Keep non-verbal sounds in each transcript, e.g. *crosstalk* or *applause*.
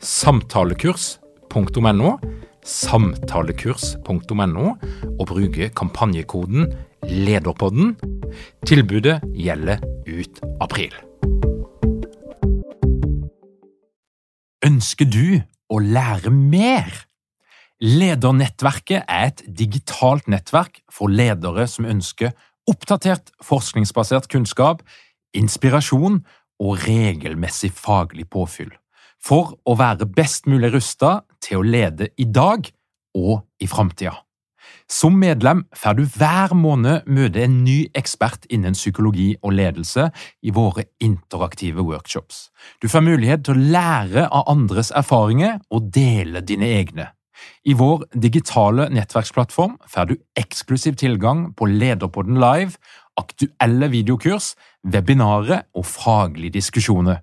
samtalekurs.no, samtalekurs.no, og bruke kampanjekoden LEDERPODDEN. Tilbudet gjelder ut april. Ønsker du å lære mer? Ledernettverket er et digitalt nettverk for ledere som ønsker oppdatert forskningsbasert kunnskap, inspirasjon og regelmessig faglig påfyll for å være best mulig rusta til å lede i dag og i framtida. Som medlem får du hver måned møte en ny ekspert innen psykologi og ledelse i våre interaktive workshops. Du får mulighet til å lære av andres erfaringer og dele dine egne. I vår digitale nettverksplattform får du eksklusiv tilgang på Lederpodden live, aktuelle videokurs, webinarer og faglige diskusjoner.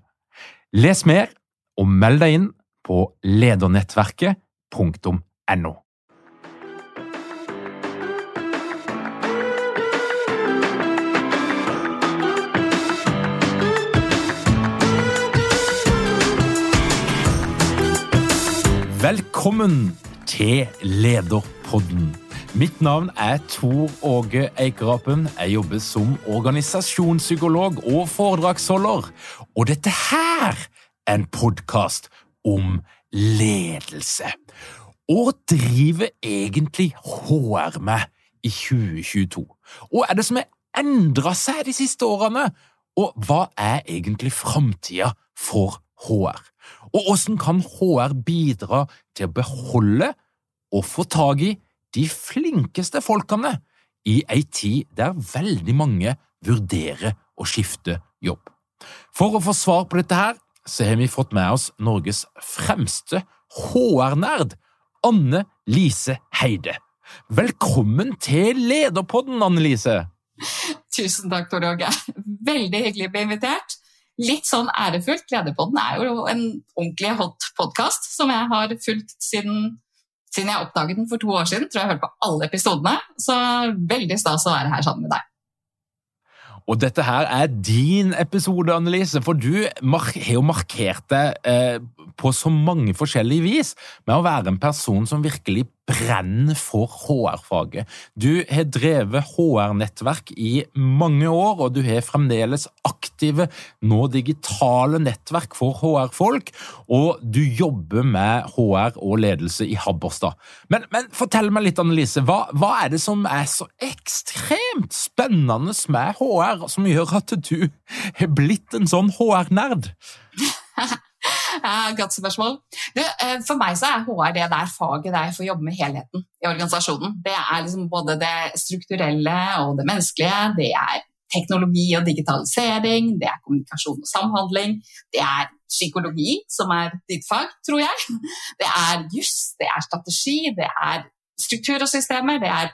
Les mer og meld deg inn på ledernettverket.no. Velkommen til Lederpodden. Mitt navn er Tor Åge Eikerapen. Jeg jobber som organisasjonspsykolog og foredragsholder. Og dette her en podkast om ledelse. Og driver egentlig HR med i 2022? Og er det som har endra seg de siste årene? Og hva er egentlig framtida for HR? Og hvordan kan HR bidra til å beholde og få tak i de flinkeste folkene i ei tid der veldig mange vurderer å skifte jobb? For å få svar på dette her, så har vi fått med oss Norges fremste HR-nerd, Anne Lise Heide. Velkommen til Lederpodden, Anne Lise. Tusen takk, Tor Åge. Veldig hyggelig å bli invitert. Litt sånn ærefullt. Lederpodden er jo en ordentlig hot podkast som jeg har fulgt siden, siden jeg oppdaget den for to år siden. Tror jeg har hørt på alle episodene. Så veldig stas å være her sammen med deg. Og dette her er din episode, Annelise, for du har jo markert deg eh, på så mange forskjellige vis. Med å være en person som virkelig brenner for HR-faget. Du har drevet HR-nettverk i mange år, og du har fremdeles aktive, nå digitale nettverk for HR-folk, og du jobber med HR og ledelse i Habberstad. Men, men fortell meg litt, Annelise, hva, hva er det som er så ekstremt spennende med HR, som gjør at du har blitt en sånn HR-nerd? *laughs* Godt spørsmål. Du, eh, for meg så er HR det der faget der jeg får jobbe med helheten i organisasjonen. Det er liksom både det strukturelle og det menneskelige. Det er teknologi og digitalisering, det er kommunikasjon og samhandling. Det er psykologi, som er ditt fag, tror jeg. Det er juss, det er strategi, det er struktur og systemer, det er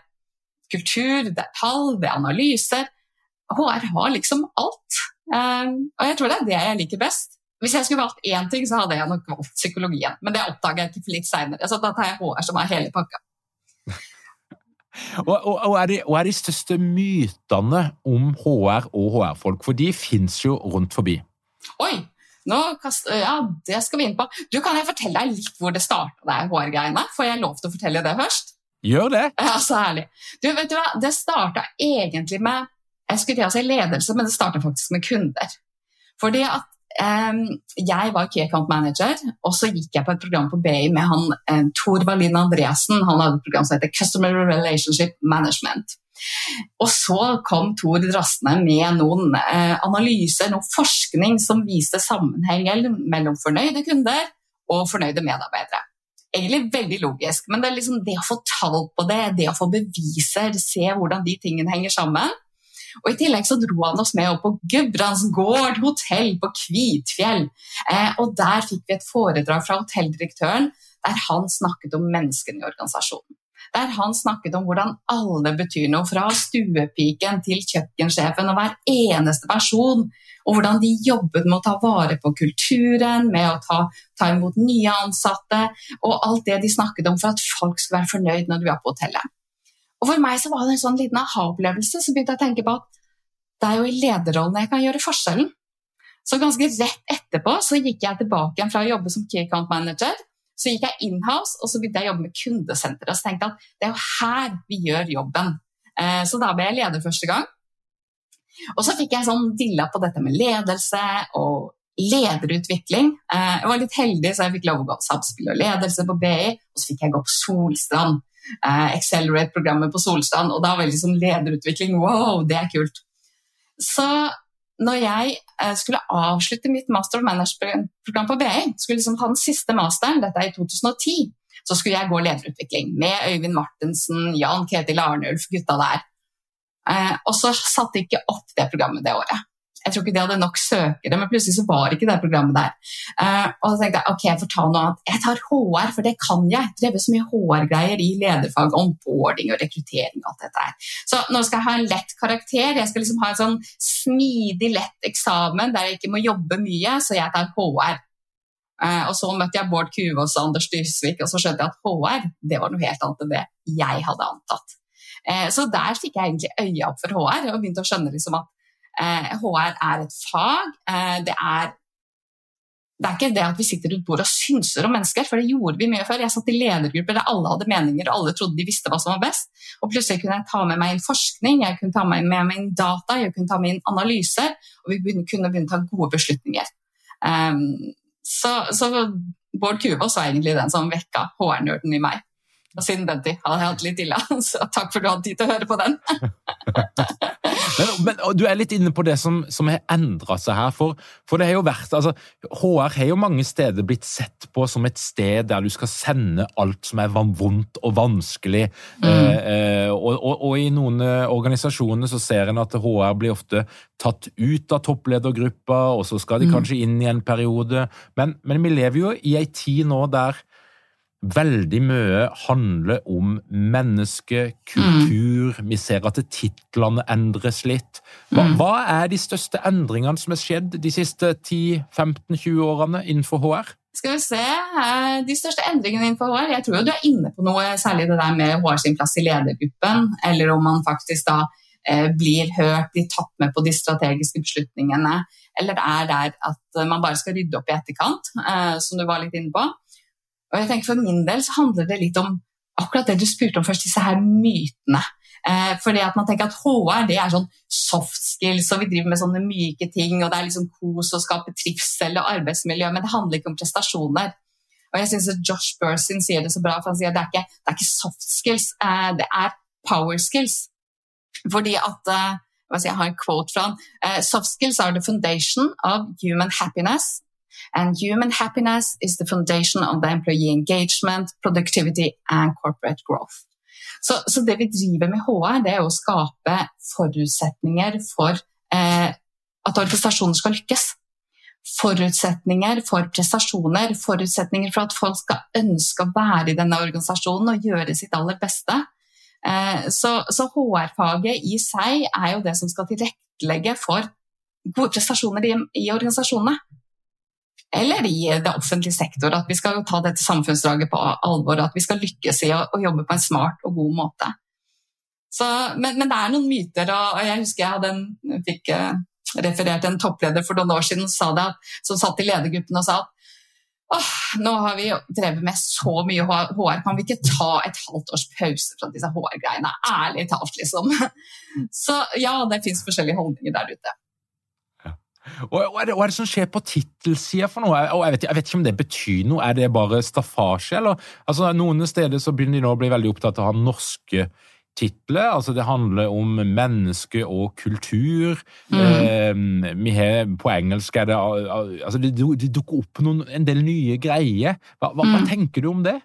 kultur, det er tall, det er analyser. HR har liksom alt. Eh, og jeg tror det er det jeg liker best. Hvis jeg skulle valgt én ting, så hadde jeg nok valgt psykologien. Men det oppdaga jeg ikke for litt seinere, så da tar jeg HR som er hele pakka. og, og, og, er de, og, er de, største mytene om HR og HR-folk? For de fins jo rundt forbi. Oi! Nå kaster, ja, det skal vi inn på. Du, Kan jeg fortelle deg litt hvor det starta, det HR-greiene? Får jeg lov til å fortelle det først? Gjør det. Ja, Så herlig. Du, vet du hva? Det starta egentlig med jeg skulle til å si ledelse, men det starta faktisk med kunder. Fordi at jeg var key account manager, og så gikk jeg på et program på BI med han, Tor Wallin Andreassen. Han hadde et program som heter Customer Relationship Management. Og så kom Tor drassende med noen eh, analyser, noe forskning som viste sammenhengen mellom fornøyde kunder og fornøyde medarbeidere. Egentlig veldig logisk, men det liksom det å få tall på det, det å få beviser, se hvordan de tingene henger sammen. Og I tillegg så dro han oss med opp på Gudbrandsgård hotell på Kvitfjell. Eh, og Der fikk vi et foredrag fra hotelldirektøren der han snakket om menneskene i organisasjonen. Der han snakket om hvordan alle betyr noe, fra stuepiken til kjøkkensjefen og hver eneste person. Og hvordan de jobbet med å ta vare på kulturen, med å ta, ta imot nye ansatte. Og alt det de snakket om for at folk skulle være fornøyd når de var på hotellet. Og For meg så var det en sånn liten aha-opplevelse. Så begynte jeg å tenke på at det er jo i lederrollen jeg kan gjøre forskjellen. Så ganske rett etterpå så gikk jeg tilbake igjen fra å jobbe som key account manager så gikk jeg inhouse og så begynte jeg å jobbe med kundesenteret. Og så tenkte jeg at det er jo her vi gjør jobben. Eh, så da ble jeg leder første gang. Og så fikk jeg sånn dilla på dette med ledelse og lederutvikling. Eh, jeg var litt heldig, så jeg fikk lov å gå samspill og ledelse på BI. Og så fikk jeg gå på Solstrand. Eh, Accelerate-programmet på Solstrand. Og da var det liksom lederutvikling. Wow, det er kult. Så når jeg eh, skulle avslutte mitt master of management-program på BI, skulle liksom ha den siste masteren, dette er i 2010, så skulle jeg gå lederutvikling med Øyvind Martensen, Jan Ketil Arnulf, gutta der. Eh, og så satte jeg ikke opp det programmet det året. Jeg tror ikke de hadde nok søkere, men plutselig så var ikke det programmet der. Uh, og så tenkte jeg ok, jeg får ta noe annet. Jeg tar HR, for det kan jeg. Drevet så mye HR-greier i lederfag, onboarding og rekruttering og alt dette her. Så nå skal jeg ha en lett karakter. Jeg skal liksom ha en sånn smidig, lett eksamen der jeg ikke må jobbe mye, så jeg tar HR. Uh, eh, og så møtte jeg Bård Kuvås og Anders Dysvik, og så skjønte jeg at HR det var noe helt annet enn det jeg hadde antatt. Uh, så der fikk jeg egentlig øya opp for HR og begynte å skjønne liksom at HR eh, er et fag. Eh, det er, det er ikke det at vi sitter rundt bordet og synser om mennesker, for det gjorde vi mye før. Jeg satt i ledergrupper der alle hadde meninger og alle trodde de visste hva som var best. Og plutselig kunne jeg ta med meg inn forskning, jeg kunne ta med meg inn data, jeg kunne ta med inn analyser, og vi kunne begynne å ta gode beslutninger. Um, så, så Bård Kuvås var egentlig den som vekka HR-nerden i meg. Siden den tid hadde jeg hatt litt ille, *laughs* så takk for at du hadde tid til å høre på den. *laughs* men, men, du er litt inne på det som, som har endra seg her. For, for, det har jo vært altså, HR har jo mange steder blitt sett på som et sted der du skal sende alt som er vondt og vanskelig. Mm. Eh, eh, og, og, og, i noen eh, organisasjoner så ser en at HR blir ofte tatt ut av toppledergruppa, og så skal de mm. kanskje inn i en periode. Men, men vi lever jo i ei tid nå der Veldig mye handler om menneske, kultur. Mm. Vi ser at titlene endres litt. Hva, mm. hva, er de største endringene som er skjedd de siste 10-15-20 årene innenfor HR? Skal vi se, eh, De største endringene innenfor HR Jeg tror jo du er inne på noe, særlig det der med HR sin plass i ledergruppen, eller om man faktisk da eh, blir hørt, blir tatt med på de strategiske beslutningene, eller det er der at man bare skal rydde opp i etterkant, eh, som du var litt inne på. Og jeg tenker For min del så handler det litt om akkurat det du spurte om først, disse her mytene. Eh, fordi at man tenker at HR det er sånn soft skills, og vi driver med sånne myke ting, og det er liksom kos og skape trivsel og arbeidsmiljø, men det handler ikke om prestasjoner. Og jeg synes at Josh Bursin sier det så bra, for han sier at det er ikke, det er ikke soft skills, eh, det er power skills. Fordi at eh, Jeg har en quote fra han. Eh, soft skills are the foundation of human happiness And human happiness is the foundation of the employee engagement, productivity and corporate growth. Så, så det vi driver med HR, det er å skape forutsetninger for eh, at organisasjoner skal lykkes. Forutsetninger for prestasjoner, forutsetninger for at folk skal ønske å være i denne organisasjonen og gjøre sitt aller beste. Eh, så, så HR-faget i seg er jo det som skal tilrettelegge for gode prestasjoner i, i organisasjonene eller i det offentlige sektor. At vi skal ta dette samfunnsdraget på alvor, at vi skal lykkes i å, å jobbe på en smart og god måte. Så, men, men, det er noen myter, og, jeg husker jeg en, fikk uh, referert en toppleder for noen år siden som, som satt i ledergruppen og sa at Åh, nå har vi drevet med så mye HR, kan vi ikke ta et halvt års pause fra disse HR-greiene? Ærlig talt, liksom. *laughs* Så ja, det fins forskjellige holdninger der ute. Og Hva er, det, hva er det som skjer på tittelsida for noe? Og jeg vet, jeg vet, ikke om det betyr noe. Er det bare staffasje? Eller? Altså, noen steder så begynner de nå å bli veldig opptatt av norske titler. Altså det handler om menneske og kultur. Mm. Eh, vi har, på engelsk er det altså Det, det dukker opp noen, en del nye greier. Hva, hva, mm. hva, tenker du om det?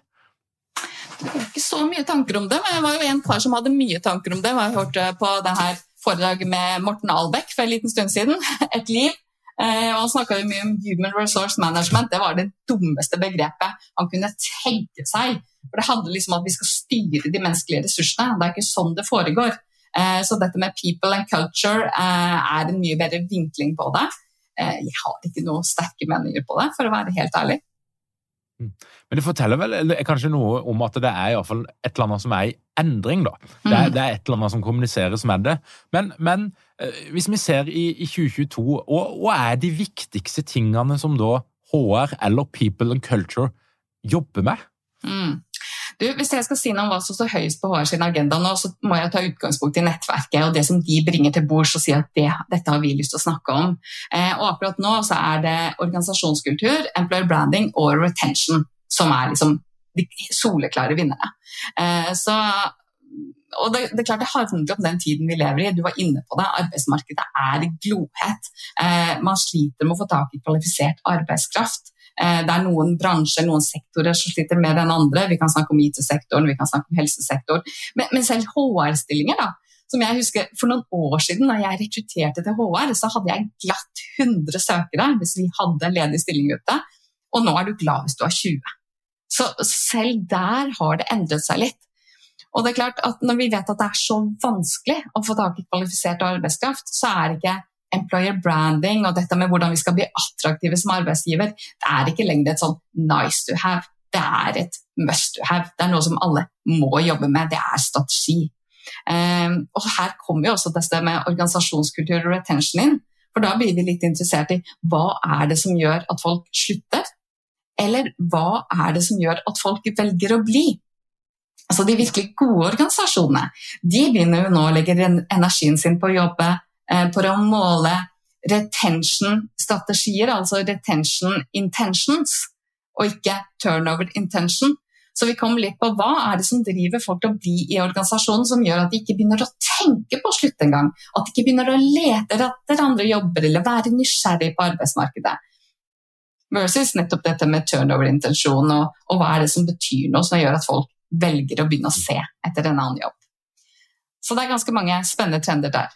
Det var ikke så mye tanker om det, men det var jo en kar som hadde mye tanker om det. Jeg hørte på det her foredraget med Morten Albeck for en liten stund siden. *laughs* Et liv. Eh, og Han snakka mye om human resource management. Det var det dummeste begrepet han kunne tenke seg. For Det handler liksom om at vi skal styre de menneskelige ressursene. Det er ikke sånn det foregår. Eh, så dette med people and culture eh, er en mye bedre vinkling på det. Jeg har ikke noen sterke meninger på det, for å være helt ærlig. Mm. Men det forteller vel kanskje noe om at det er i fall et eller annet som er i endring, da. Det er, mm. det er et eller annet som kommuniseres med det. Men, men eh, hvis vi ser i, i 2022, hva er de viktigste tingene som da HR eller People and Culture jobber med? Mm. Du, hvis jeg skal si noe om hva som står høyest på HR sin agenda nå, så må jeg ta utgangspunkt i nettverket og det som de bringer til bords og si at det, dette har vi lyst til å snakke om. Eh, og akkurat nå så er det organisasjonskultur, employer branding og retention som er liksom de soleklare vinnerne. Eh, så, og det, det, er klart det handler om den tiden vi lever i. Du var inne på det. Arbeidsmarkedet er i glohet. Eh, man sliter med å få tak i kvalifisert arbeidskraft. Eh, det er noen bransjer, noen sektorer som sliter mer enn andre. Vi kan snakke om IT-sektoren, vi kan snakke om helsesektoren. Men, men selv HR-stillinger, da, som jeg husker For noen år siden da jeg rekrutterte til HR, så hadde jeg glatt 100 søkere hvis vi hadde en ledig stilling ute. Og nå er du glad hvis du har 20. Så selv der har det endret seg litt. Og det er klart at Når vi vet at det er så vanskelig å få tak i kvalifisert arbeidskraft, så er det ikke employer branding og dette med hvordan vi skal bli attraktive som arbeidsgiver, det er ikke lenger et sånn nice to have. Det er et must to have. Det er noe som alle må jobbe med. Det er strategi. Um, og Her kommer jo også dette med organisasjonskultur og retention inn. For da blir vi litt interessert i hva er det som gjør at folk slutter? Eller hva er det som gjør at folk velger å bli? Altså De virkelig gode organisasjonene de begynner jo nå å legge energien sin på å jobbe eh, på å måle retention-strategier, altså retention intentions, og ikke turnover intention. Så vi kommer litt på hva er det som driver folk til å bli i organisasjonen, som gjør at de ikke begynner å tenke på slutt engang. At de ikke begynner å lete etter andre jobber eller være nysgjerrig på arbeidsmarkedet. Versus nettopp dette med turnover-intensjon, og, og, hva er det som betyr noe som gjør at folk velger å begynne å se etter en annen jobb. Så det er ganske mange spennende trender der.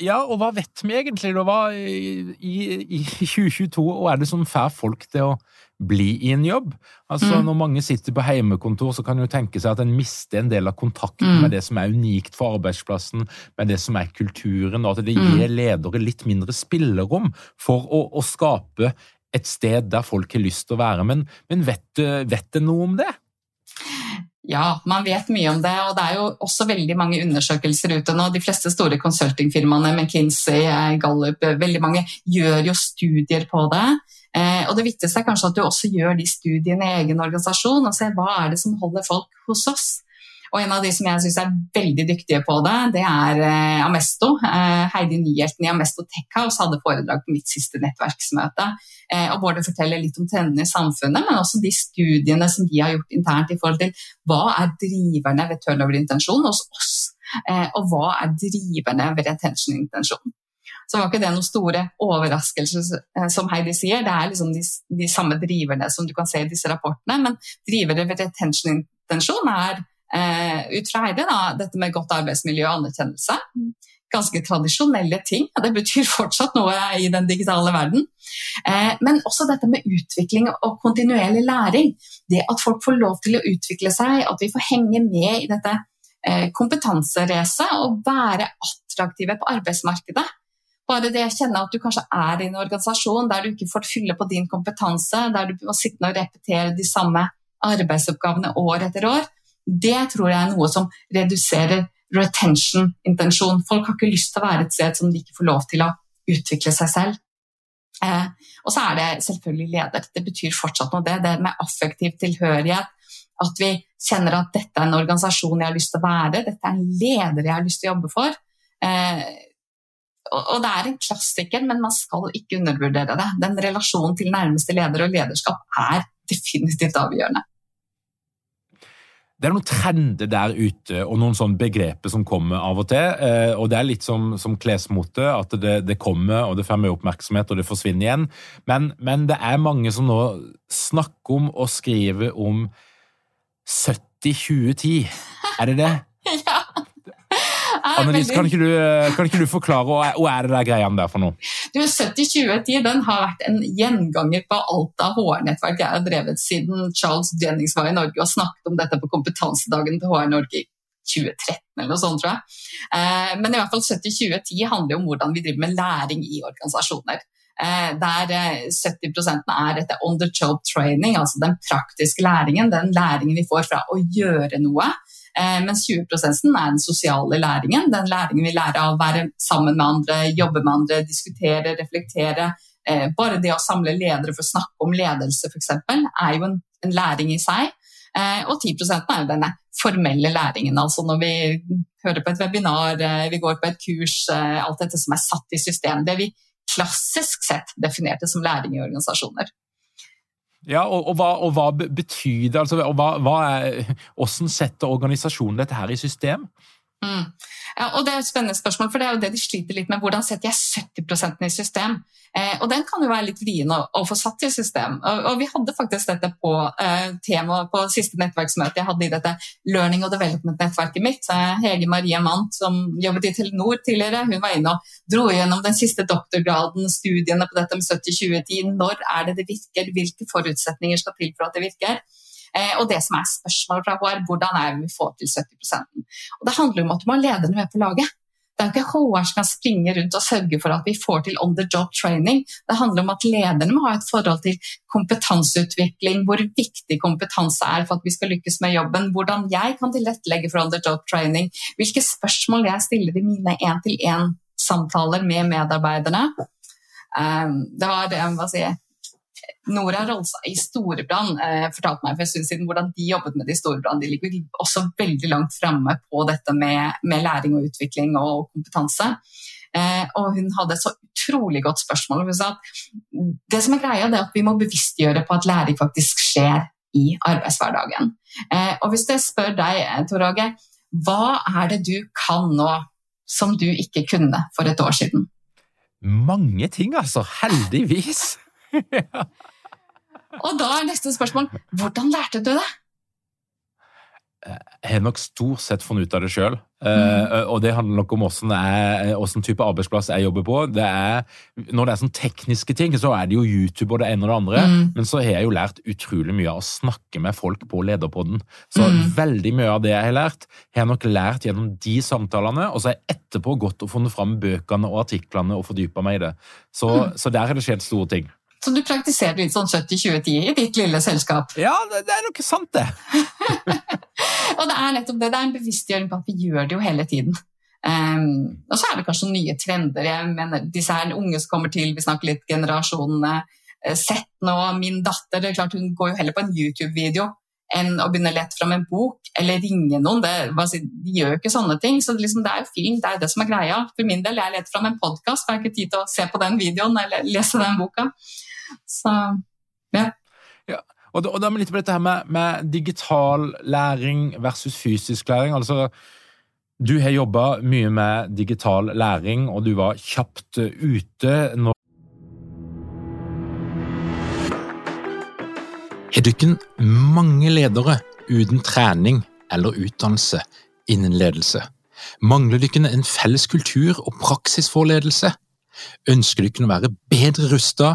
Ja, og hva vet vi egentlig da? Hva, i, i, 2022, og er det som får folk til å bli i en jobb? Altså, mm. Når mange sitter på heimekontor, så kan en tenke seg at en mister en del av kontakten mm. med det som er unikt for arbeidsplassen, med det som er kulturen, og at det mm. gir ledere litt mindre spillerom for å, å skape et sted der folk har lyst til å være. Men, men vet, vet det noe om det? Ja, man vet mye om det. Og det er jo også veldig mange undersøkelser ute nå. De fleste store konsultingfirmaene, McKinsey, Gallup, veldig mange gjør jo studier på det. Eh, og det viktigste er kanskje at du også gjør de studiene i egen organisasjon og ser hva er det som holder folk hos oss. Og en av de som jeg syns er veldig dyktige på det, det er eh, Amesto. Eh, Heidi Nyhjelten i Amesto Tech House hadde foredrag på mitt siste nettverksmøte. Eh, og både fortelle litt om trendene i samfunnet, men også de studiene som de har gjort internt i forhold til hva er driverne ved turnover-intensjon hos oss, og hva er driverne ved retention-intensjon så var ikke det noen store overraskelser, som Heidi sier. Det er liksom de, de, samme driverne som du kan se i disse rapportene, men drivere ved retention-intensjon er ut fra Heidi, da, dette med godt arbeidsmiljø og anerkjennelse. Ganske tradisjonelle ting. Det betyr fortsatt noe i den digitale verden. Eh, men også dette med utvikling og kontinuerlig læring. Det at folk får lov til å utvikle seg, at vi får henge med i dette eh, kompetanseracet og være attraktive på arbeidsmarkedet. Bare det å kjenne at du kanskje er i en organisasjon der du ikke får fylle på din kompetanse, der du må sitte og repetere de samme arbeidsoppgavene år etter år, det tror jeg er noe som reduserer retention-intensjon. Folk har ikke lyst til å være et sted som de ikke får lov til å utvikle seg selv. Eh, og så er det selvfølgelig leder. Det betyr fortsatt noe, det. Det med affektiv tilhørighet. At vi kjenner at dette er en organisasjon jeg har lyst til å være, dette er en leder jeg har lyst til å jobbe for. Eh, og, det er en klassiker, men man skal ikke undervurdere det. Den relasjonen til nærmeste leder og lederskap er definitivt avgjørende. Det er noen trender der ute og noen sånne begreper som kommer av og til. Eh, og det er litt som, som klesmote, at det, det, kommer og det får mye oppmerksomhet og det forsvinner igjen. Men, men, det er mange som nå snakker om og skriver om 70-2010. Er det det? *laughs* ja. Annelise, kan, ikke du, kan ikke du forklare hva, hva er det der greiene der for noe? Du, 70-2010 den har vært en gjenganger på alt av HR-nettverk jeg har drevet siden Charles Jennings var i Norge og snakket om dette på kompetansedagen til HR Norge i 2013 eller noe sånt, tror jeg. Eh, men i hvert fall 70-2010 handler om hvordan vi driver med læring i organisasjoner. Eh, der 70 eh, er etter on the job training, altså den praktiske læringen. Den læringen vi får fra å gjøre noe mens 20 er den sosiale læringen. Den læringen vi lærer av å være sammen med andre, jobbe med andre, diskutere, reflektere. Eh, bare det å samle ledere for å snakke om ledelse f.eks. er jo en, en, læring i seg. Eh, og 10 er jo denne formelle læringen. Altså når vi hører på et webinar, vi går på et kurs, alt dette som er satt i system. Det vi klassisk sett definerte som læring i organisasjoner. Ja, og, og, hva, og, hva, betyr det? Altså, og hva, hva er, *laughs* hvordan setter organisasjonen dette her i system? Mm. Ja, og Det er et spennende spørsmål, for det er jo det de sliter litt med. Hvordan setter jeg 70% i system? Eh, og Den kan jo være litt vrien å, å, få satt i system. Og, og Vi hadde faktisk dette på eh, temaet på siste nettverksmøte jeg hadde i dette learning og development-nettverket mitt. Hege Marie Mandt, som jobbet i Telenor tidligere, hun var inne og dro gjennom den siste doktorgraden, studiene på dette med 70-2010. Når er det det virker? Hvilke forutsetninger skal til for at det virker? Eh, og det som er spørsmålet fra HR, hvordan er det vi får til 70% Og Det handler om at du må ha lederne med på laget. Det er jo ikke HR som kan springe rundt og sørge for at vi får til on the job training. Det handler om at lederne må ha et forhold til kompetanseutvikling, hvor viktig kompetanse er for at vi skal lykkes med jobben, hvordan jeg kan tilrettelegge for on the job training, hvilke spørsmål jeg stiller i mine én-til-én-samtaler med medarbeiderne. Eh, det var det, hva sier jeg, Nora Rolsa i Storebrand eh, fortalte meg for en stund siden hvordan de jobbet med det i Storebrand. De ligger også veldig langt framme på dette med, med, læring og utvikling og kompetanse. Eh, og hun hadde et så utrolig godt spørsmål. Hun sa at det som er greia, er at vi må bevisstgjøre på at læring faktisk skjer i arbeidshverdagen. Eh, og hvis jeg spør deg, eh, Tor Åge, hva er det du kan nå som du ikke kunne for et år siden? Mange ting, altså. Heldigvis. *laughs* Og da er neste spørsmål hvordan lærte du det? Jeg har nok stort sett funnet ut av det sjøl. Mm. Uh, og det handler nok om åssen type arbeidsplass jeg jobber på. Det er, når det er sånn tekniske ting, så er det jo YouTube og det ene og det andre. Mm. Men så har jeg jo lært utrolig mye av å snakke med folk på Lederpodden. Så mm. veldig mye av det jeg har lært, har jeg nok lært gjennom de samtalene. Og så har jeg etterpå gått og funnet fram bøkene og artiklene og fordypa meg i det. Så, mm. så der har det skjedd store ting. Så du praktiserer litt sånn 70-20-10 i ditt lille selskap? Ja, det, det er nok sant, det. *laughs* og det er nettopp det. Det er en bevisstgjøring på at vi gjør det jo hele tiden. Um, og så er det kanskje nye trender. Jeg mener, disse her unge som kommer til, vi snakker litt generasjonene uh, sett nå. Min datter det er klart hun går jo heller på en YouTube-video enn å begynne å lete fram en bok eller ringe noen. Det, de gjør jo ikke sånne ting. Så det, liksom, det er jo film, det er det som er greia. For min del, jeg leter fram en podkast, har ikke tid til å se på den videoen eller lese den boka. Så ja. ja. Og, da, og da litt på dette her med, med, digital læring versus fysisk læring. altså Du har jobba mye med digital læring, og du var kjapt ute når Har dere mange ledere uten trening eller utdannelse innen ledelse? Mangler dere en felles kultur og praksis for ledelse? Ønsker dere å være bedre rusta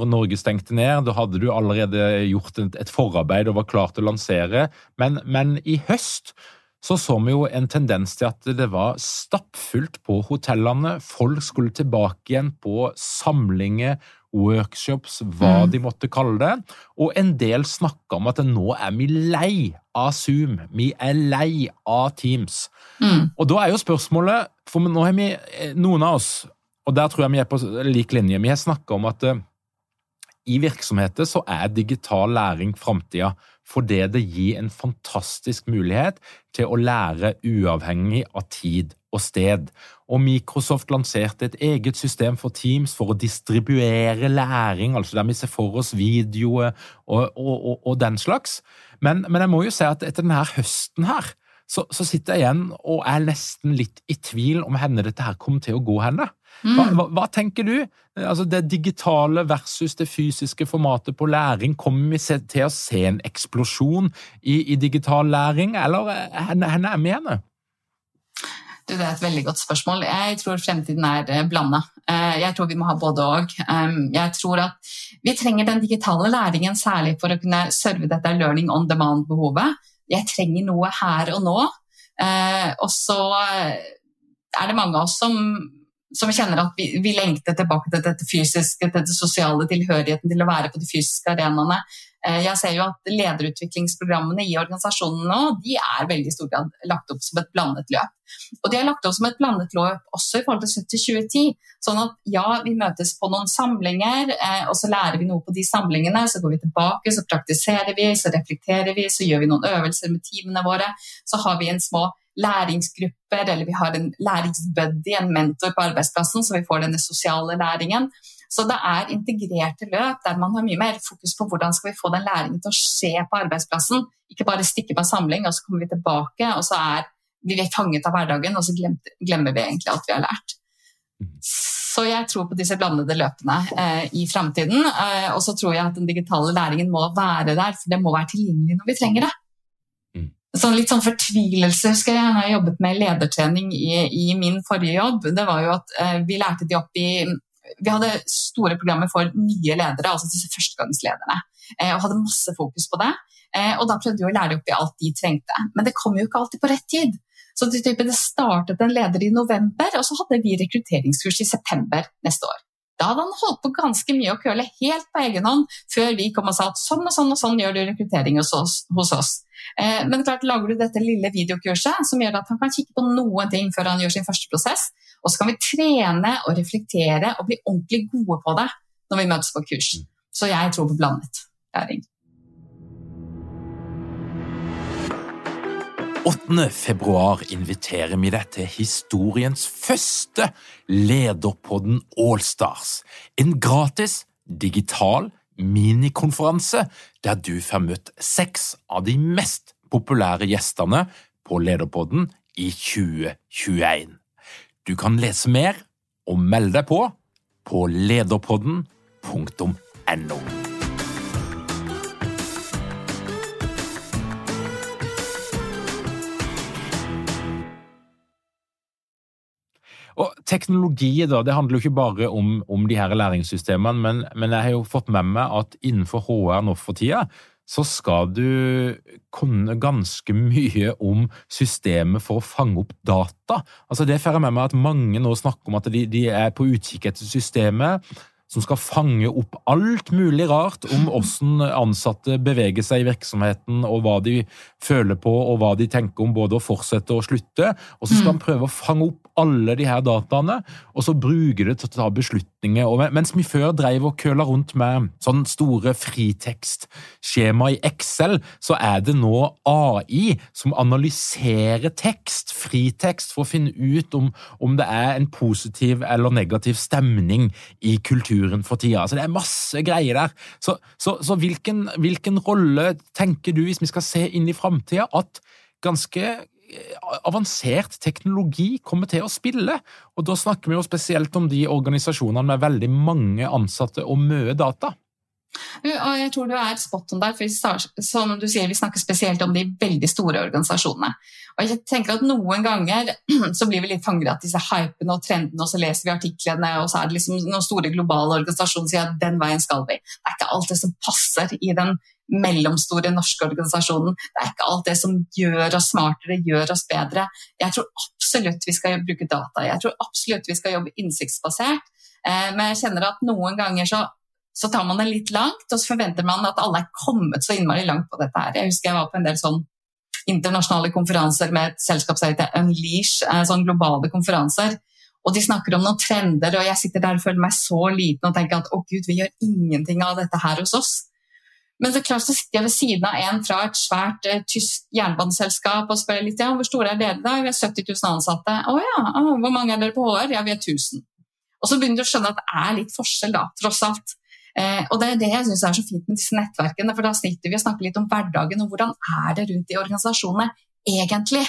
når Norge stengte ned. Da hadde du allerede gjort et, et forarbeid og var klar til å lansere. Men, men, i høst så så vi jo en tendens til at det var stappfullt på hotellene. Folk skulle tilbake igjen på samlinger, workshops, hva mm. de måtte kalle det. Og en del snakka om at nå er vi lei av Zoom, vi er lei av Teams. Mm. Og da er jo spørsmålet, for nå har vi, eh, noen av oss, og der tror jeg vi er på lik linje, vi har snakka om at uh, i virksomheter så er digital læring framtida fordi det gir en fantastisk mulighet til å lære uavhengig av tid og sted. Og Microsoft lanserte et eget system for Teams for å distribuere læring, altså der vi ser for oss videoer og, og, og, og den slags. Men, men, jeg må jo si at etter denne høsten her, så, så, sitter jeg igjen og er nesten litt i tvil om henne dette her kommer til å gå henne. Hva, mm. hva, hva, tenker du? Altså Det digitale versus det fysiske formatet på læring. Kommer vi til å se en eksplosjon i, i digital læring, eller henne er vi? Du, det er et veldig godt spørsmål. Jeg tror fremtiden er eh, blanda. Eh, jeg tror vi må ha både og. Jeg tror at vi trenger den digitale læringen særlig for å kunne serve dette learning on demand-behovet. Jeg trenger noe her og nå. Eh, og så er det mange av oss som som kjenner at vi, vi, lengter tilbake til dette fysiske, til det sosiale, tilhørigheten til å være på de fysiske arenaene. Eh, jeg ser jo at lederutviklingsprogrammene i organisasjonene nå, de er veldig stor grad lagt opp som et blandet løp. Og de er lagt opp som et blandet løp også i forhold til 70-2010. Sånn at ja, vi møtes på noen samlinger, eh, og så lærer vi noe på de samlingene. Så går vi tilbake, så praktiserer vi, så reflekterer vi, så gjør vi noen øvelser med teamene våre. Så har vi en små læringsgrupper, eller vi har en læringsbuddy, en mentor på arbeidsplassen, så vi får denne sosiale læringen. Så det er integrerte løp der man har mye mer fokus på hvordan skal vi få den læringen til å skje på arbeidsplassen. Ikke bare stikke på samling, og så kommer vi tilbake, og så er vi fanget av hverdagen, og så glemmer vi egentlig alt vi har lært. Så jeg tror på disse blandede løpene eh, i framtiden. Eh, og så tror jeg at den digitale læringen må være der, for det må være tilgjengelig når vi trenger det sånn litt sånn fortvilelse husker jeg når jeg jobbet med ledertrening i, i min forrige jobb. Det var jo at eh, vi lærte de opp i Vi hadde store programmer for nye ledere, altså disse førstegangslederne. Eh, og hadde masse fokus på det. Eh, og da prøvde vi å lære de opp i alt de trengte. Men det kom jo ikke alltid på rett tid. Så det startet en leder i november, og så hadde vi rekrutteringskurs i september neste år. Da hadde han holdt på ganske mye å køle helt på egen hånd før vi kom og sa at sånn og sånn og sånn gjør du rekruttering hos oss. Hos oss. Eh, men klart lager du dette lille videokurset som gjør at han kan kikke på noen ting før han gjør sin første prosess, og så kan vi trene og reflektere og bli ordentlig gode på det når vi møtes på kurs. Så jeg tror på blandet læring. 8. februar inviterer vi deg til historiens første Lederpodden Allstars. En gratis, digital minikonferanse der du får møtt seks av de mest populære gjestene på Lederpodden i 2021. Du kan lese mer og melde deg på på lederpodden.no. Og Teknologi da, det handler jo ikke bare om, om de her læringssystemene, men, men, jeg har jo fått med meg at innenfor HR nå for tida, så skal du kunne ganske mye om systemet for å fange opp data. Altså Det får jeg med meg at mange nå snakker om at de, de er på utkikk etter systemet som skal fange opp alt mulig rart om *laughs* hvordan ansatte beveger seg i virksomheten, og hva de føler på og hva de tenker om både å fortsette og slutte. Og så skal han prøve å fange opp alle de her dataene, og så bruke det til å ta beslutninger. Og mens vi før drev og køla rundt med sånne store fritekstskjema i Excel, så er det nå AI som analyserer tekst, fritekst, for å finne ut om, om det er en positiv eller negativ stemning i kulturen for tida. Så det er masse greier der. Så, så, så hvilken, hvilken rolle tenker du, hvis vi skal se inn i framtida, at ganske avansert teknologi kommer til å spille. Og da snakker vi jo spesielt om de organisasjonene med veldig mange ansatte og mye data. Og jeg tror du er spot on der, for som du sier, vi snakker spesielt om de veldig store organisasjonene. Og jeg tenker at Noen ganger *clears throat* så blir vi litt fanget av disse hypene og trendene, og så leser vi artiklene, og så er det liksom noen store globale organisasjoner som sier at den veien skal vi. Det er ikke alt det som passer i den mellomstore norske organisasjonen. Det er ikke alt det som gjør oss smartere, gjør oss bedre. Jeg tror absolutt vi skal bruke data, jeg tror absolutt vi skal jobbe innsiktsbasert. Eh, men jeg kjenner at noen ganger så, så, tar man det litt langt, og så forventer man at alle er kommet så innmari langt på dette her. Jeg husker jeg var på en del sånn internasjonale konferanser med et selskap som heter Unleash, eh, sånn globale konferanser. Og de snakker om noen trender, og jeg sitter der og føler meg så liten og tenker at å gud, vi gjør ingenting av dette her hos oss. Men så klart så sitter jeg ved siden av en fra et svært uh, tysk jernbaneselskap og spør litt ja, hvor store er dere da? Vi har 70 000 ansatte. Å ja, oh, hvor mange er dere på HR? Ja, vi er 1000. Og så begynner du å skjønne at det er litt forskjell, da, tross alt. Eh, og det er det jeg syns er så fint med disse nettverkene, for da sitter vi og snakker litt om hverdagen og hvordan er det rundt i organisasjonene egentlig.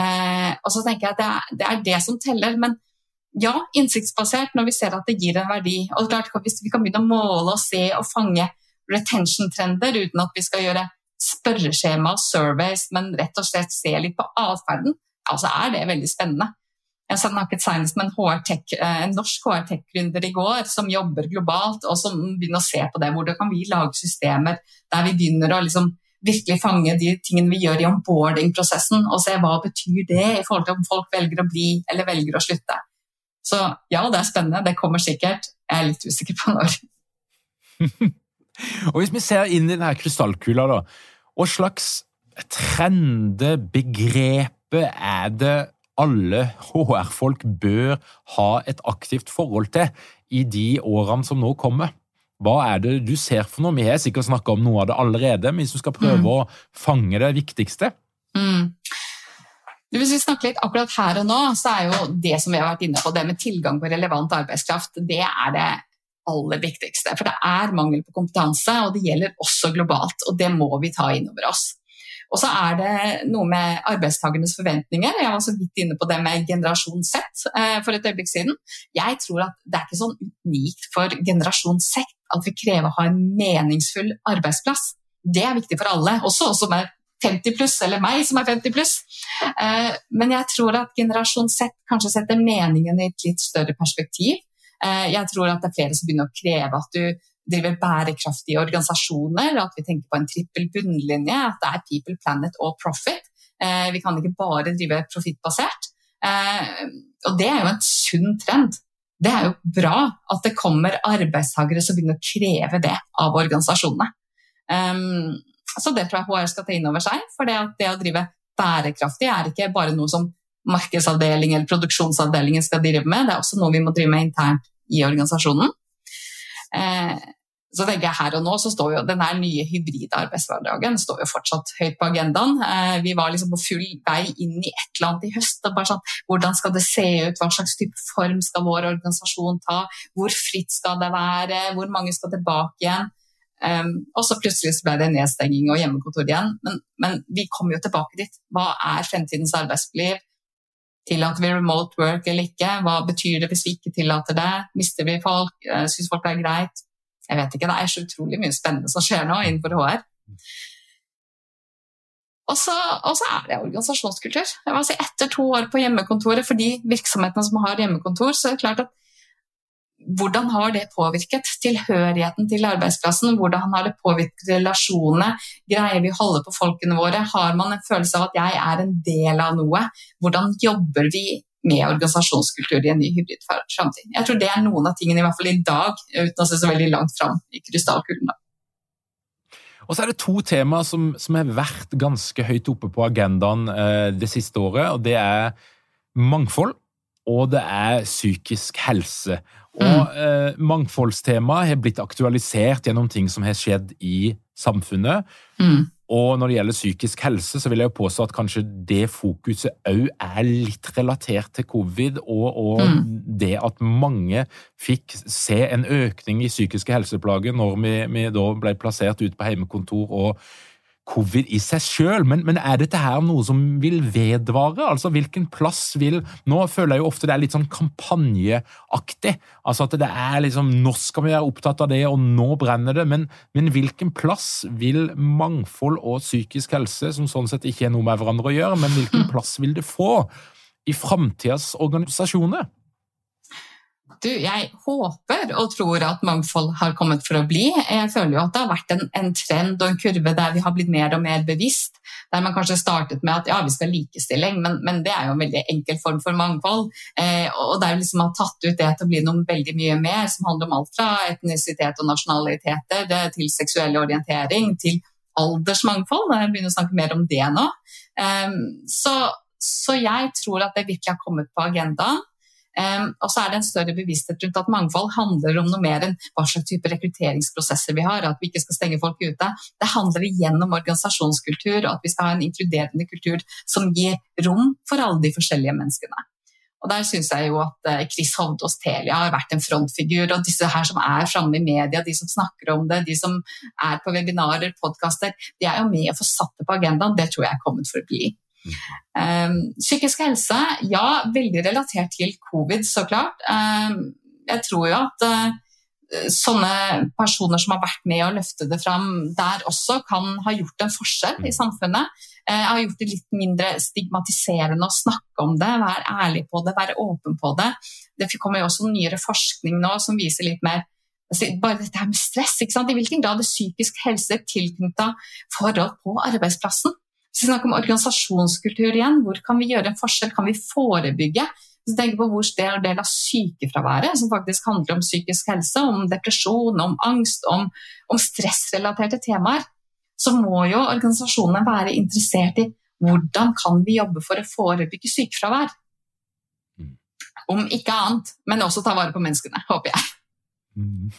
Eh, og så tenker jeg at det er, det er, det som teller. Men ja, innsiktsbasert når vi ser at det gir en verdi. Og klart, Hvis vi kan begynne å måle og se og fange retention-trender uten at vi skal gjøre spørreskjema og surveys, men rett og slett se litt på atferden, ja, så er det veldig spennende. Jeg snakket senest med en, eh, en norsk HR-tech-gründer i går som jobber globalt, og som begynner å se på det. Hvordan kan vi lage systemer der vi begynner å liksom virkelig fange de tingene vi gjør i onboarding-prosessen, og se hva betyr det i forhold til om folk velger å bli eller velger å slutte. Så ja, det er spennende. Det kommer sikkert. Jeg er litt usikker på når. *laughs* og Hvis vi ser inn i denne krystallkula, da, hva slags trender, begrepet er det alle HR-folk bør ha et aktivt forhold til i de årene som nå kommer? Hva er det du ser for noe? Vi har sikkert snakka om noe av det allerede, men hvis du skal prøve mm. å fange det viktigste? Mm. Hvis vi snakker litt akkurat her og nå, så er jo det som vi har vært inne på, det med tilgang på relevant arbeidskraft, det er det aller viktigste. For det er mangel på kompetanse, og det gjelder også globalt. Og det må vi ta inn over oss. Og så er det noe med arbeidstakernes forventninger. Jeg var så vidt inne på det med generasjon Z eh, for et øyeblikk siden. Jeg tror at det er ikke sånn unikt for generasjon Z at vi krever å ha en meningsfull arbeidsplass. Det er viktig for alle, også oss som er 50 pluss, eller meg som er 50 pluss. Eh, men jeg tror at generasjon Z kanskje setter meningen i et litt større perspektiv. Eh, jeg tror at det er flere som begynner å kreve at du driver bærekraftige organisasjoner, at vi tenker på en trippel bunnlinje, at det er people, planet og profit. Eh, vi kan ikke bare drive profittbasert. Eh, og det er jo en sunn trend. Det er jo bra at det kommer arbeidstakere som begynner å kreve det av organisasjonene. Um, så det tror jeg HR skal ta inn over seg. For det, det å drive bærekraftig er ikke bare noe som markedsavdeling eller produksjonsavdelingen skal drive med, det er også noe vi må drive med internt i organisasjonen. Eh, så tenker jeg Her og nå så står jo den nye hybridarbeidshverdagen står jo fortsatt høyt på agendaen. Eh, vi var liksom på full vei inn i et eller annet i høst. og bare sånn, Hvordan skal det se ut? Hva slags type form skal vår organisasjon ta? Hvor fritt skal det være? Hvor mange skal tilbake igjen? Um, og så plutselig så ble det nedstenging og hjemmekontor igjen. Men, men vi kommer jo tilbake dit. Hva er fremtidens arbeidsliv? Tillater vi remote work eller ikke? Hva betyr det hvis vi ikke tillater det? Mister vi folk? Uh, Syns folk det er greit? Jeg vet ikke, Det er så utrolig mye spennende som skjer nå innenfor HR. Og så, og så er det organisasjonskultur. Si Etter to år på hjemmekontoret, for de virksomhetene som har hjemmekontor, så er det klart at hvordan har det påvirket tilhørigheten til arbeidsplassen? Hvordan har det påvirket relasjonene? Greier vi å holde på folkene våre? Har man en følelse av at jeg er en del av noe? Hvordan jobber vi med organisasjonskultur i en ny hybrid? Jeg tror det er noen av tingene, i hvert fall i dag, uten å se så veldig langt fram i krystallkulen. Og så er det to temaer som, som har vært ganske høyt oppe på agendaen eh, det siste året. og Det er mangfold og det er psykisk helse. Og mm. eh, Mangfoldstemaet har blitt aktualisert gjennom ting som har skjedd i samfunnet. Mm. Og når det gjelder psykisk helse, så vil jeg jo påstå at kanskje det fokuset òg er litt relatert til covid, og, og mm. det at mange fikk se en økning i psykiske helseplager når vi, vi da ble plassert ut på heimekontor og covid i seg sjøl, men, men, er dette her noe som vil vedvare? Altså, hvilken plass vil Nå føler jeg jo ofte det er litt sånn kampanjeaktig. Altså at det er liksom Nå skal vi være opptatt av det, og nå brenner det. Men, men hvilken plass vil mangfold og psykisk helse, som sånn sett ikke er noe med hverandre å gjøre, men hvilken *clears throat* plass vil det få i framtidas organisasjoner? Du, jeg håper og tror at mangfold har kommet for å bli. Jeg føler jo at det har vært en, en, trend og en kurve der vi har blitt mer og mer bevisst. Der man kanskje startet med at ja, vi skal ha likestilling, men, men, det er jo en veldig enkel form for mangfold. Eh, og der liksom har tatt ut det til å bli noe veldig mye mer, som handler om alt fra etnisitet og nasjonaliteter til seksuell orientering til aldersmangfold. Jeg begynner å snakke mer om det nå. Eh, så, så jeg tror at det virkelig har kommet på agendaen. Og så er det en større bevissthet rundt at mangfold handler om noe mer enn hva slags type rekrutteringsprosesser vi har, at vi ikke skal stenge folk ute. Det handler igjen om organisasjonskultur, og at vi skal ha en inkluderende kultur som gir rom for alle de forskjellige menneskene. Og Der syns jeg jo at Chris Chris Hovdås Telia har vært en frontfigur. Og disse her som er framme i media, de som snakker om det, de som er på webinarer, podkaster, de er jo med å få satt det på agendaen. Det tror jeg er kommet for å bli. Um, psykisk helse, ja, veldig relatert til covid, så klart. Um, jeg tror jo at uh, sånne personer som har vært med å løfte det fram der også, kan ha gjort en forskjell i samfunnet. Jeg har gjort det litt mindre stigmatiserende å snakke om det, være ærlig på det, være åpen på det. Det kommer jo også nyere forskning nå som viser litt mer bare dette her med stress. I hvilken grad er psykisk helse tilknytta forhold på arbeidsplassen? Hvis vi snakker om organisasjonskultur igjen, hvor kan vi gjøre en forskjell? Kan vi forebygge? Hvis vi tenker på hvor stor del av sykefraværet som faktisk handler om psykisk helse, om depresjon, om angst, om, om stressrelaterte temaer, så må jo organisasjonene være interessert i hvordan kan vi jobbe for å forebygge sykefravær. Mm. Om ikke annet, men også ta vare på menneskene, håper jeg. Mm.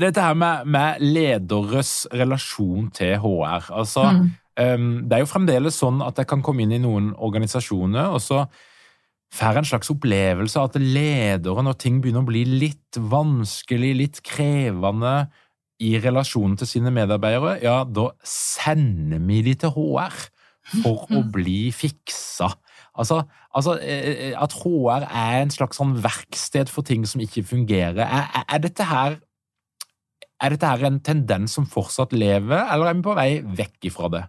Dette her med, med, lederes relasjon til HR. altså mm. Um, det er jo fremdeles sånn at jeg kan komme inn i noen organisasjoner, og så får en slags opplevelse av at ledere, når ting begynner å bli litt vanskelig, litt krevende i relasjonen til sine medarbeidere, ja, da sender vi de til HR for å bli fiksa. Altså, altså, eh, eh, At HR er en slags sånn verksted for ting som ikke fungerer. Er, er, dette her, er dette her en tendens som fortsatt lever, eller er vi på vei vekk ifra det?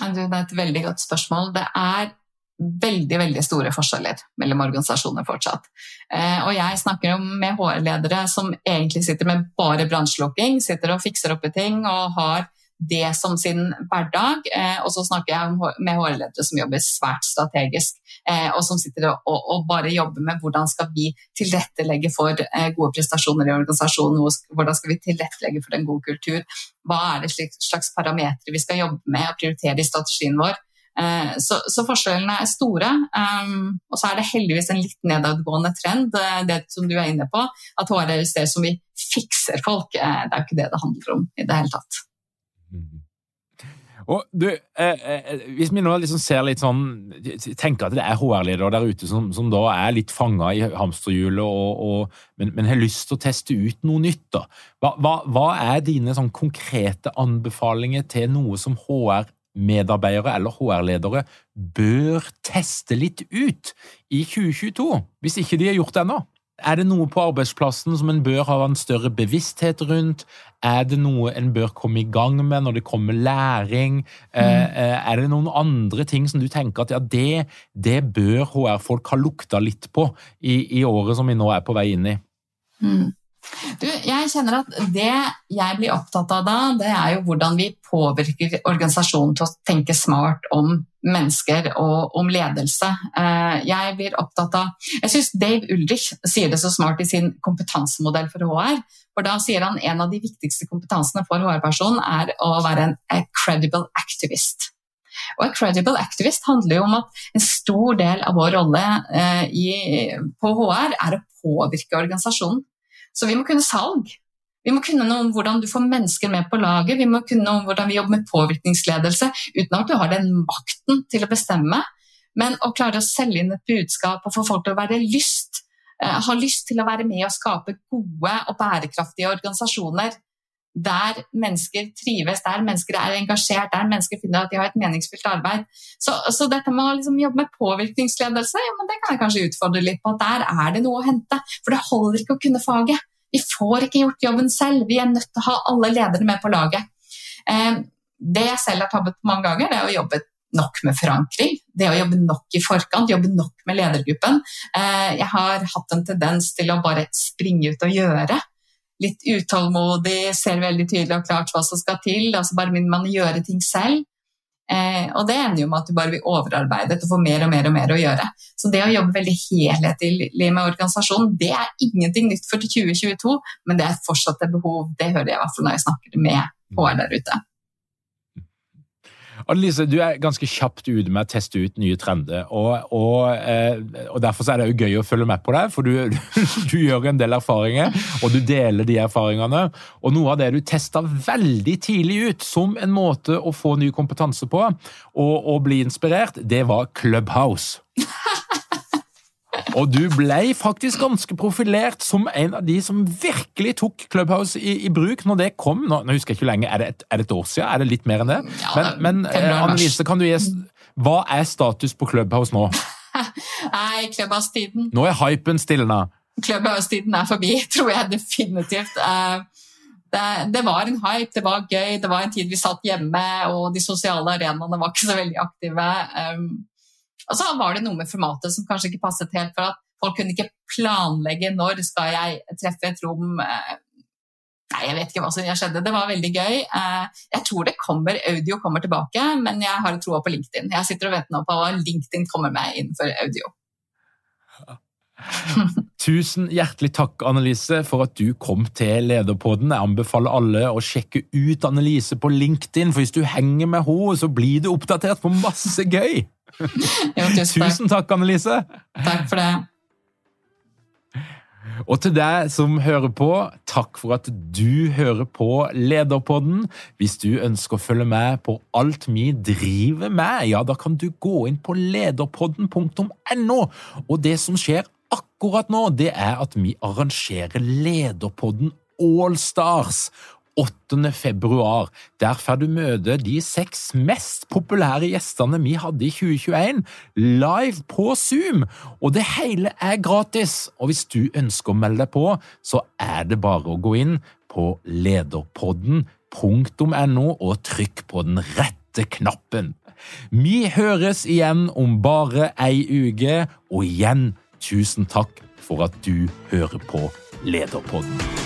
Det er et veldig godt spørsmål. Det er veldig veldig store forskjeller mellom organisasjoner fortsatt. Eh, og jeg snakker med HR-ledere som egentlig sitter med bare bransjelukking, sitter og fikser opp i ting og har det som sin hverdag. Eh, og så snakker jeg med HR-ledere som jobber svært strategisk, eh, og som sitter og, og, bare jobber med hvordan skal vi tilrettelegge for gode prestasjoner i organisasjonen, hvordan skal vi tilrettelegge for en god kultur, hva er det slags parametere vi skal jobbe med og prioritere i strategien vår. Eh, så, så, forskjellene er store. Um, og så er det heldigvis en litt nedadgående trend, eh, det som du er inne på. At HR er et sted som vi fikser folk. Eh, det er jo ikke det det handler om i det hele tatt. Mm. Og du, eh, eh, Hvis vi nå liksom ser litt sånn tenker at det er HR-ledere der ute som, som, da er litt fanga i hamsterhjulet, og, og, men, men, har lyst til å teste ut noe nytt, da. Hva, hva, hva er dine sånn konkrete anbefalinger til noe som HR-medarbeidere eller HR-ledere bør teste litt ut i 2022, hvis ikke de har gjort det ennå? Er det noe på arbeidsplassen som en bør ha en større bevissthet rundt? Er det noe en bør komme i gang med når det kommer læring? Mm. Eh, er det noen andre ting som du tenker at ja, det, det bør HR-folk ha lukta litt på i, i, året som vi nå er på vei inn i? Mm. Du, jeg kjenner at Det jeg blir opptatt av da, det er jo hvordan vi påvirker organisasjonen til å tenke smart om mennesker og om ledelse. Eh, jeg blir opptatt av Jeg syns Dave Ulrich sier det så smart i sin kompetansemodell for HR. for Da sier han en av de viktigste kompetansene for HR-personen er å være en credible activist. Og A credible activist handler jo om at en stor del av vår rolle eh, på HR er å påvirke organisasjonen. Så vi må kunne salg. Vi må kunne noe om hvordan du får mennesker med på laget. Vi må kunne noe om hvordan vi jobber med påvirkningsledelse uten at du har den makten til å bestemme. Men å klare å selge inn et budskap og få folk til å være lyst, eh, ha lyst til å være med og skape gode og bærekraftige organisasjoner der mennesker trives, der mennesker er engasjert, der mennesker finner at de har et meningsfylt arbeid. Så, så dette med å liksom jobbe med påvirkningsledelse, ja, det kan jeg kanskje utfordre litt på. at Der er det noe å hente. For det holder ikke å kunne faget. Vi får ikke gjort jobben selv. Vi er nødt til å ha alle ledere med på laget. Eh, det jeg selv har tabbet på mange ganger, det er å jobbe nok med forankring. det å jobbe nok i forkant, jobbe nok med ledergruppen. Eh, jeg har hatt en tendens til å bare springe ut og gjøre. Litt utålmodig, ser veldig tydelig og klart hva som skal til. altså Bare begynner man å gjøre ting selv. Eh, og det ender jo med at du bare blir overarbeidet og får mer og mer og mer å gjøre. Så det å jobbe veldig helhetlig med organisasjonen, det er ingenting nytt for 2022, men det er fortsatt et behov. Det hører jeg i hvert fall når jeg snakker med HR der ute. Annelise, du er ganske kjapt ute med å teste ut nye trender. Og, og, eh, og Derfor er det jo gøy å følge med på deg, for du, *laughs* du, gjør en del erfaringer, og du deler de erfaringene. Og Noe av det du testa veldig tidlig ut som en måte å få ny kompetanse på, og, og bli inspirert, det var Clubhouse. *laughs* Og du ble faktisk ganske profilert som en av de som virkelig tok Clubhouse i, i bruk når det kom. Nå, nå, husker jeg ikke lenge, er det, et, er det, et, år siden? Er det litt mer enn det? Ja, men, men eh, Annelise, kan du gi Hva er status på Clubhouse nå? *laughs* Nei, Clubhouse-tiden Nå er hypen stilna. Clubhouse-tiden er forbi, *laughs* tror jeg definitivt. Uh, det, det, var en hype, det var gøy, det var en tid vi satt hjemme, og de sosiale arenaene var ikke så veldig aktive. Og så var det noe med formatet som kanskje ikke passet helt, for at folk kunne ikke planlegge når skal jeg treffe et rom. Eh, nei, jeg vet ikke hva som skjedde. Det var veldig gøy. Eh, jeg tror det kommer, audio kommer tilbake, men jeg har troa på LinkedIn. Jeg sitter og venter nå på hva LinkedIn kommer med innenfor audio. *laughs* Tusen hjertelig takk, Annelise, for at du kom til Lederpodden. Jeg anbefaler alle å sjekke ut Annelise på LinkedIn, for hvis du henger med henne, så blir du oppdatert på masse gøy! *laughs* Jo, tusen takk, Annelise. Takk for det. Og til deg som hører på, takk for at du hører på Lederpodden. Hvis du ønsker å følge med på alt vi driver med, ja, da kan du gå inn på lederpodden.no. Og det som skjer akkurat nå, det er at vi arrangerer Lederpodden Allstars. 8. februar. Der får du møte de seks mest populære gjestene vi hadde i 2021, live på Zoom. Og det hele er gratis. Og hvis du ønsker å melde deg på, så er det bare å gå inn på lederpodden.no og trykk på den rette knappen. Vi høres igjen om bare ei uke, og igjen tusen takk for at du hører på Lederpodden.